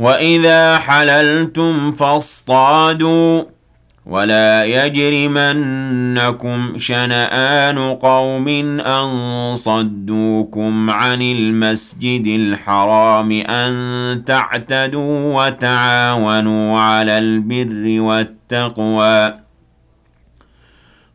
وإذا حللتم فاصطادوا ولا يجرمنكم شنآن قوم أن صدوكم عن المسجد الحرام أن تعتدوا وتعاونوا على البر والتقوى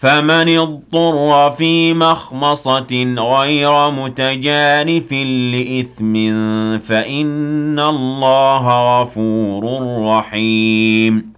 فمن اضطر في مخمصة غير متجانف لإثم فإن الله غفور رحيم.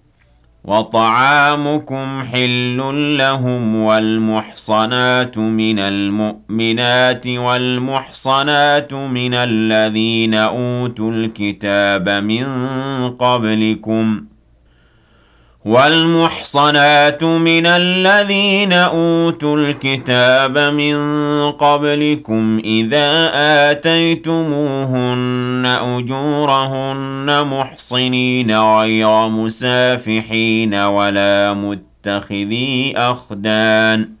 وطعامكم حل لهم والمحصنات من المؤمنات والمحصنات من الذين أوتوا الكتاب من قبلكم والمحصنات من الذين أوتوا الكتاب من قبلكم إذا آتيتموهن أجورهن محصنين غير مسافحين ولا متخذي أخدان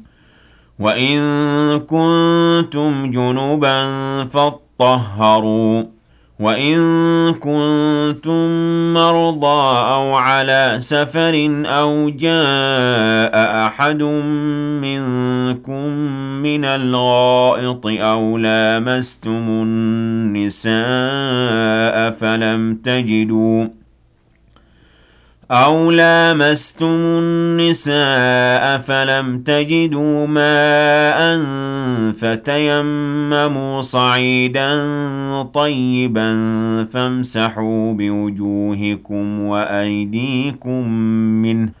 وإن كنتم جنبا فاطهروا وإن كنتم مرضى أو على سفر أو جاء أحد منكم من الغائط أو لامستم النساء فلم تجدوا أَوْ لَامَسْتُمُ النِّسَاءَ فَلَمْ تَجِدُوا مَاءً فتيمموا صعيدا طيبا فامسحوا بوجوهكم وأيديكم منه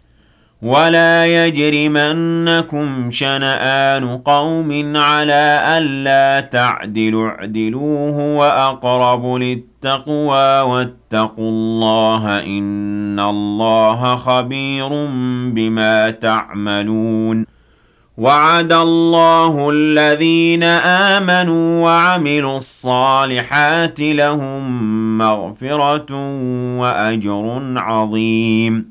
ولا يجرمنكم شنآن قوم على ألا تعدلوا اعدلوه وأقرب للتقوى واتقوا الله إن الله خبير بما تعملون وعد الله الذين آمنوا وعملوا الصالحات لهم مغفرة وأجر عظيم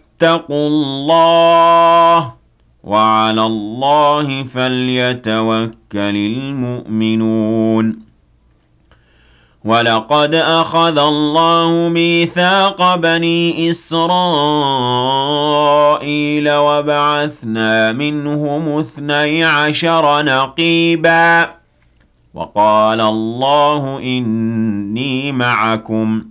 واتقوا الله وعلى الله فليتوكل المؤمنون. ولقد أخذ الله ميثاق بني إسرائيل وبعثنا منهم اثني عشر نقيبا. وقال الله إني معكم.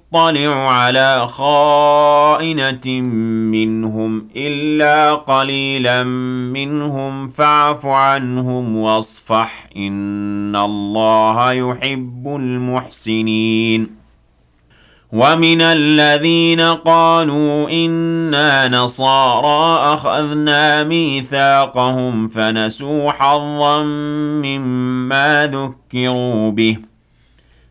على خائنة منهم إلا قليلا منهم فاعف عنهم واصفح إن الله يحب المحسنين. ومن الذين قالوا إنا نصارى أخذنا ميثاقهم فنسوا حظا مما ذكروا به.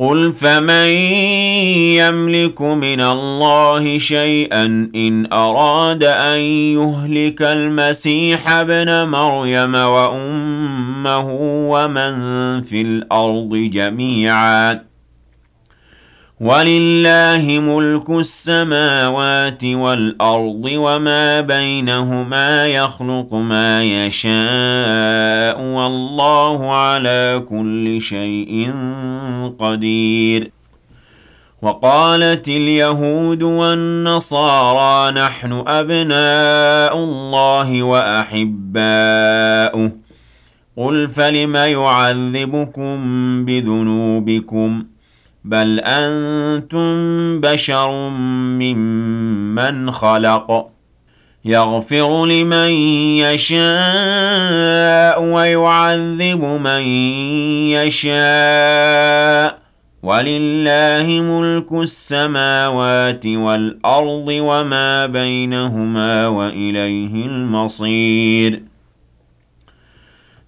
قل فمن يملك من الله شيئا إن أراد أن يهلك المسيح ابن مريم وأمه ومن في الأرض جميعا ولله ملك السماوات والأرض وما بينهما يخلق ما يشاء والله على كل شيء قدير. وقالت اليهود والنصارى نحن أبناء الله وأحباؤه. قل فلم يعذبكم بذنوبكم ۖ؟ بل أنتم بشر ممن خلق يغفر لمن يشاء ويعذب من يشاء ولله ملك السماوات والأرض وما بينهما وإليه المصير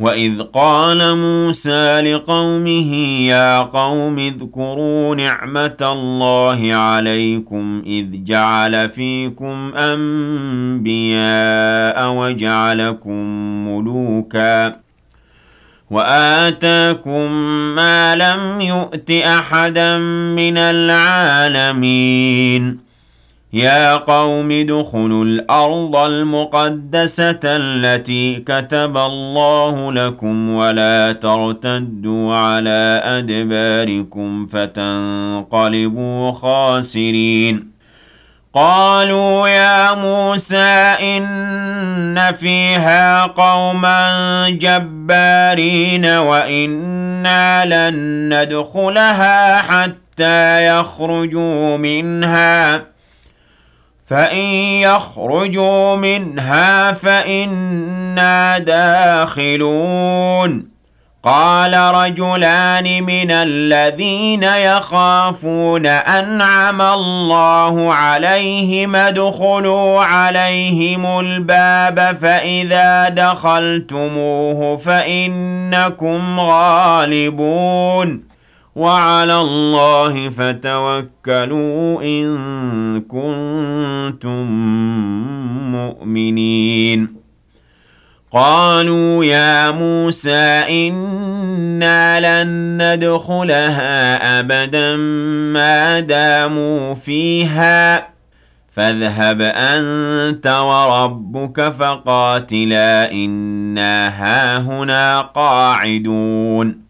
وإذ قال موسى لقومه يا قوم اذكروا نعمة الله عليكم إذ جعل فيكم أنبياء وجعلكم ملوكا وآتاكم ما لم يؤت أحدا من العالمين يا قوم ادخلوا الأرض المقدسة التي كتب الله لكم ولا ترتدوا على أدباركم فتنقلبوا خاسرين. قالوا يا موسى إن فيها قوما جبارين وإنا لن ندخلها حتى يخرجوا منها. فإن يخرجوا منها فإنا داخلون. قال رجلان من الذين يخافون أنعم الله عليهم ادخلوا عليهم الباب فإذا دخلتموه فإنكم غالبون. وعلى الله فتوكلوا إن كنتم مؤمنين. قالوا يا موسى إنا لن ندخلها أبدا ما داموا فيها. فاذهب أنت وربك فقاتلا إنا هاهنا قاعدون.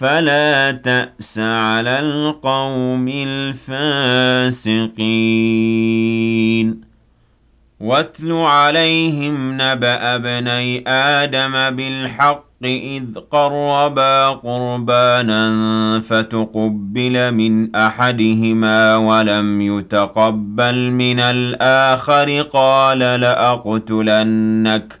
فلا تأس على القوم الفاسقين. واتل عليهم نبأ ابني آدم بالحق إذ قربا قربانا فتقبل من أحدهما ولم يتقبل من الآخر. قال لأقتلنك.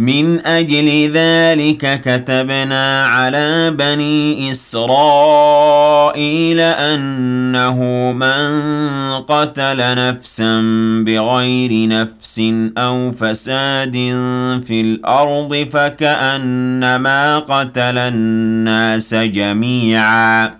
من أجل ذلك كتبنا على بني إسرائيل أنه من قتل نفسا بغير نفس أو فساد في الأرض فكأنما قتل الناس جميعاً.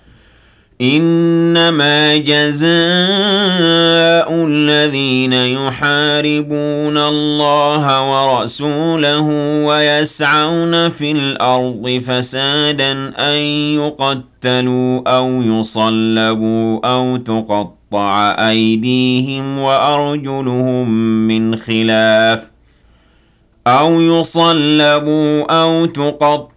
إنما جزاء الذين يحاربون الله ورسوله ويسعون في الأرض فسادا أن يقتلوا أو يصلبوا أو تقطع أيديهم وأرجلهم من خلاف أو يصلبوا أو تقطع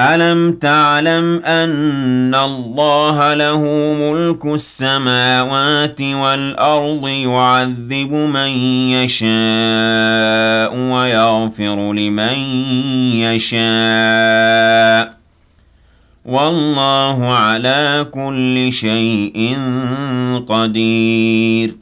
ألم تعلم أن الله له ملك السماوات والأرض يعذب من يشاء ويغفر لمن يشاء والله على كل شيء قدير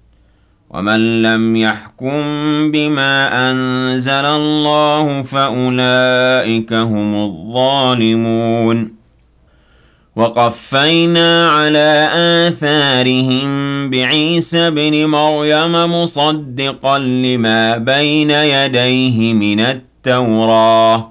ومن لم يحكم بما أنزل الله فأولئك هم الظالمون. وقفينا على آثارهم بعيسى بن مريم مصدقا لما بين يديه من التوراه.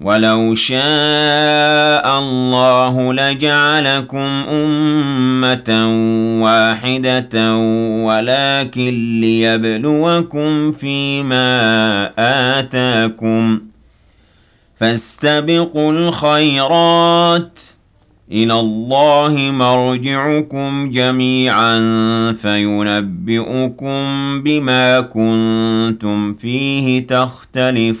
ولو شاء الله لجعلكم أمة واحدة ولكن ليبلوكم فيما آتاكم. فاستبقوا الخيرات ۖ. إلى الله مرجعكم جميعا فينبئكم بما كنتم فيه تختلفون.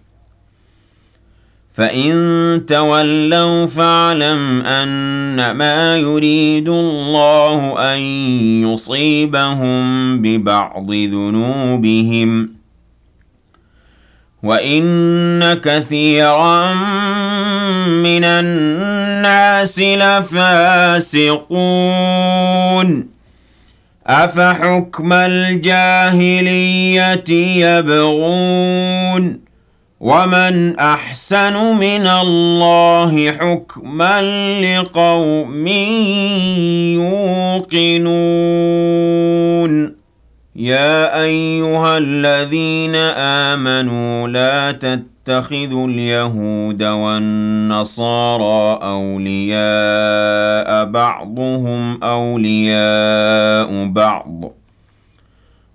فإن تولوا فاعلم أنما يريد الله أن يصيبهم ببعض ذنوبهم وإن كثيرا من الناس لفاسقون أفحكم الجاهلية يبغون ومن احسن من الله حكما لقوم يوقنون يا ايها الذين امنوا لا تتخذوا اليهود والنصارى اولياء بعضهم اولياء بعض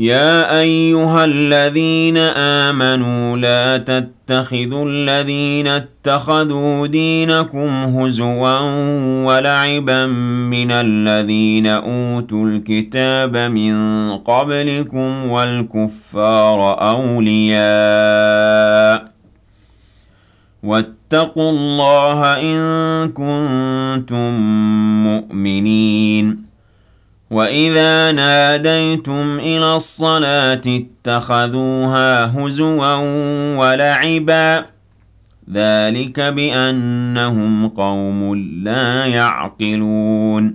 يا أيها الذين آمنوا لا تتخذوا الذين اتخذوا دينكم هزوا ولعبا من الذين أوتوا الكتاب من قبلكم والكفار أولياء واتقوا الله إن كنتم مؤمنين وَإِذَا نَادَيْتُمْ إِلَى الصَّلَاةِ اتَّخَذُوهَا هُزُوًا وَلَعِبًا ذَلِكَ بِأَنَّهُمْ قَوْمٌ لَّا يَعْقِلُونَ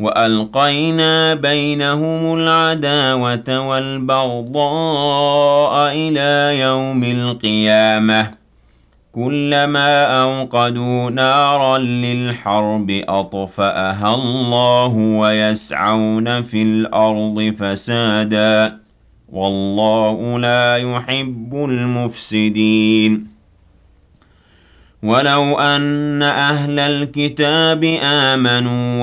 وألقينا بينهم العداوة والبغضاء إلى يوم القيامة. كلما أوقدوا نارا للحرب أطفأها الله ويسعون في الأرض فسادا. والله لا يحب المفسدين. ولو أن أهل الكتاب آمنوا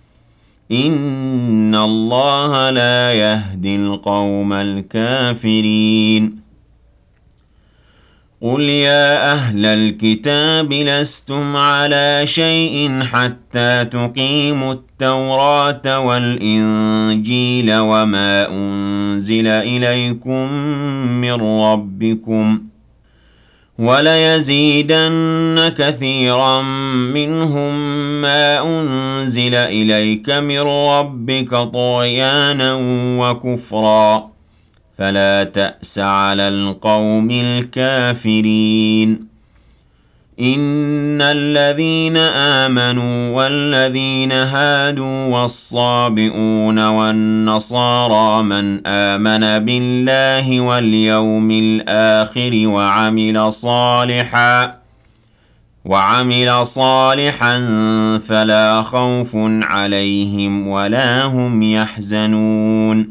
إن الله لا يهدي القوم الكافرين قل يا أهل الكتاب لستم على شيء حتى تقيموا التوراة والإنجيل وما أنزل إليكم من ربكم وليزيدن كثيرا منهم ما أنزل إليك من ربك طغيانا وكفرا. فلا تأس على القوم الكافرين. إن الذين آمنوا والذين هادوا والصابئون والنصارى من آمن بالله واليوم الآخر وعمل صالحا وعمل صالحا فلا خوف عليهم ولا هم يحزنون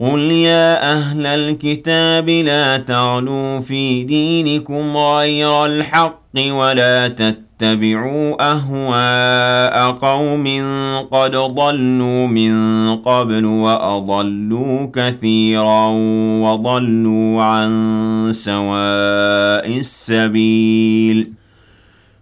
قُلْ يَا أَهْلَ الْكِتَابِ لَا تَغْلُوا فِي دِينِكُمْ غَيْرَ الْحَقِّ وَلَا تتبعوا أهواء قوم قد ضلوا من قبل وأضلوا كثيرا وضلوا عن سواء السبيل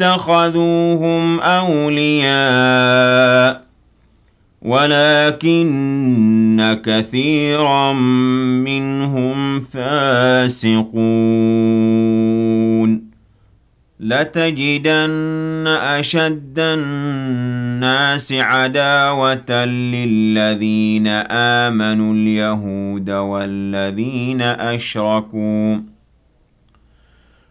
اتخذوهم أولياء ولكن كثيرا منهم فاسقون. لتجدن أشد الناس عداوة للذين آمنوا اليهود والذين أشركوا.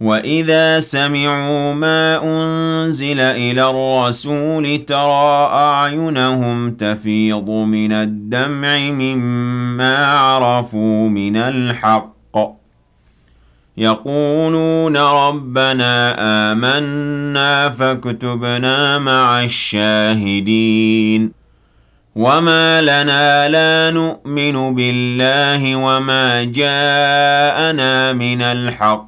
وَإِذَا سَمِعُوا مَا أُنزِلَ إِلَى الرَّسُولِ تَرَىٰ أَعْيُنَهُمْ تَفِيضُ مِنَ الدَّمْعِ مِمَّا عَرَفُوا مِنَ الْحَقِّ يَقُولُونَ رَبَّنَا آمَنَّا فَاكْتُبْنَا مَعَ الشَّاهِدِينَ وَمَا لَنَا لَا نُؤْمِنُ بِاللَّهِ وَمَا جَاءَنَا مِنَ الْحَقِّ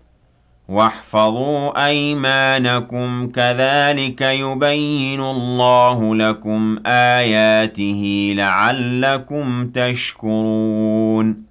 وَاحْفَظُوا أَيْمَانَكُمْ كَذَلِكَ يُبَيِّنُ اللَّهُ لَكُمْ آيَاتِهِ لَعَلَّكُمْ تَشْكُرُونَ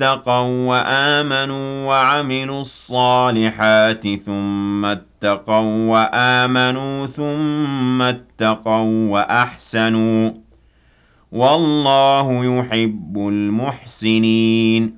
اتَّقَوا وَآمَنُوا وَعَمِلُوا الصَّالِحَاتِ ثُمَّ اتَّقَوا وَآمَنُوا ثُمَّ اتَّقَوا وَأَحْسَنُوا. وَاللَّهُ يُحِبُّ الْمُحْسِنِينَ.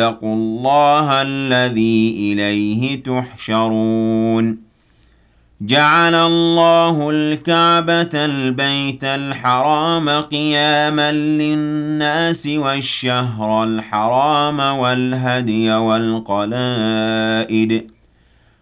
واتقوا الله الذي إليه تحشرون. جعل الله الكعبة البيت الحرام قياما للناس والشهر الحرام والهدي والقلائد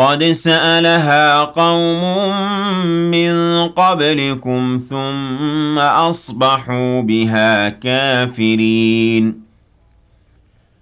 قد سألها قوم من قبلكم ثم أصبحوا بها كافرين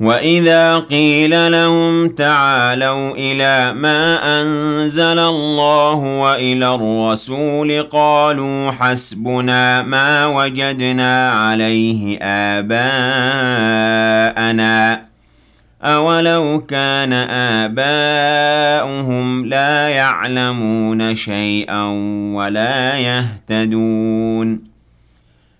وَإِذَا قِيلَ لَهُمْ تَعَالَوْا إِلَى مَا أَنزَلَ اللَّهُ وَإِلَى الرَّسُولِ قَالُوا حَسْبُنَا مَا وَجَدْنَا عَلَيْهِ آبَاءَنَا أَوَلَوْ كَانَ آبَاؤُهُمْ لَا يَعْلَمُونَ شَيْئًا وَلَا يَهْتَدُونَ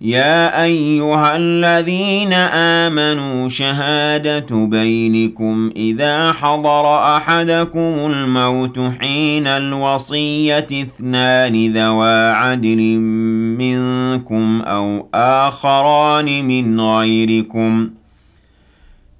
يا أيها الذين آمنوا شهادة بينكم إذا حضر أحدكم الموت حين الوصية اثنان ذوى عدل منكم أو آخران من غيركم ۖ.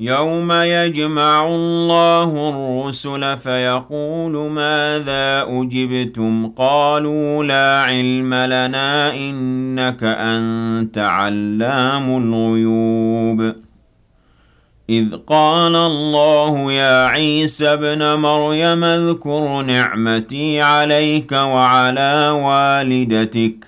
يوم يجمع الله الرسل فيقول ماذا أجبتم قالوا لا علم لنا إنك أنت علام الغيوب إذ قال الله يا عيسى ابْنَ مريم اذكر نعمتي عليك وعلى والدتك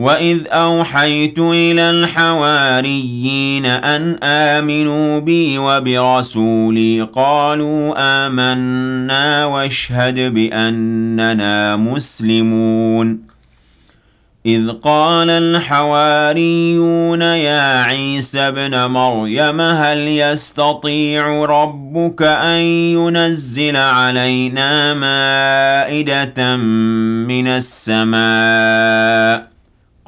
وَإِذْ أَوْحَيْتُ إِلَى الْحَوَارِيِّينَ أَنْ آمِنُوا بِي وَبِرَسُولِي قَالُوا آمَنَّا وَاشْهَدْ بِأَنَّنَا مُسْلِمُونَ إِذْ قَالَ الْحَوَارِيُّونَ يَا عِيسَى ابْنَ مَرْيَمَ هَلْ يَسْتَطِيعُ رَبُّكَ أَن يُنَزِّلَ عَلَيْنَا مَائِدَةً مِّنَ السَّمَاءِ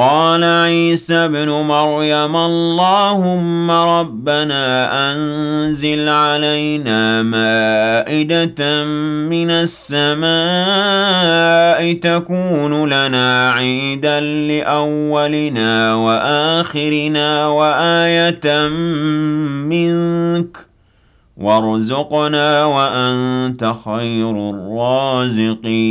قال عيسى ابْنُ مَرْيَمَ اللهم ربنا أنزل علينا مائدة من السماء تكون لنا عيدا لأولنا وآخرنا وآية منك وارزقنا وأنت خير الرازقين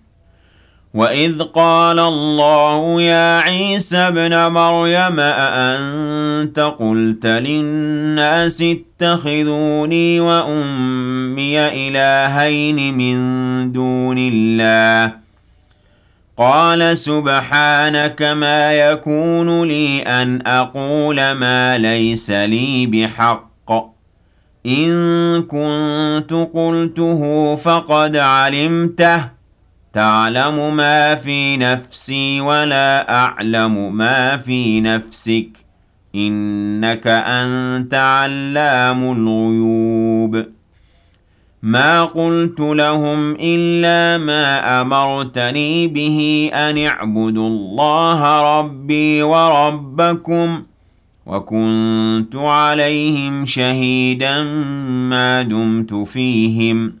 وَإِذْ قَالَ اللَّهُ يَا عِيسَى ابْنَ مَرْيَمَ أَأَنتَ قُلْتَ لِلنَّاسِ اتَّخِذُونِي وَأُمِّيَ إِلَٰهَيْنِ مِن دُونِ اللَّهِ قَالَ سُبْحَانَكَ مَا يَكُونُ لِي أَنْ أَقُولَ مَا لَيْسَ لِي بِحَقٍّ إِن كُنتُ قُلْتُهُ فَقَدْ عَلِمْتَهُ تعلم ما في نفسي ولا أعلم ما في نفسك إنك أنت علام الغيوب ما قلت لهم إلا ما أمرتني به أن اعبدوا الله ربي وربكم وكنت عليهم شهيدا ما دمت فيهم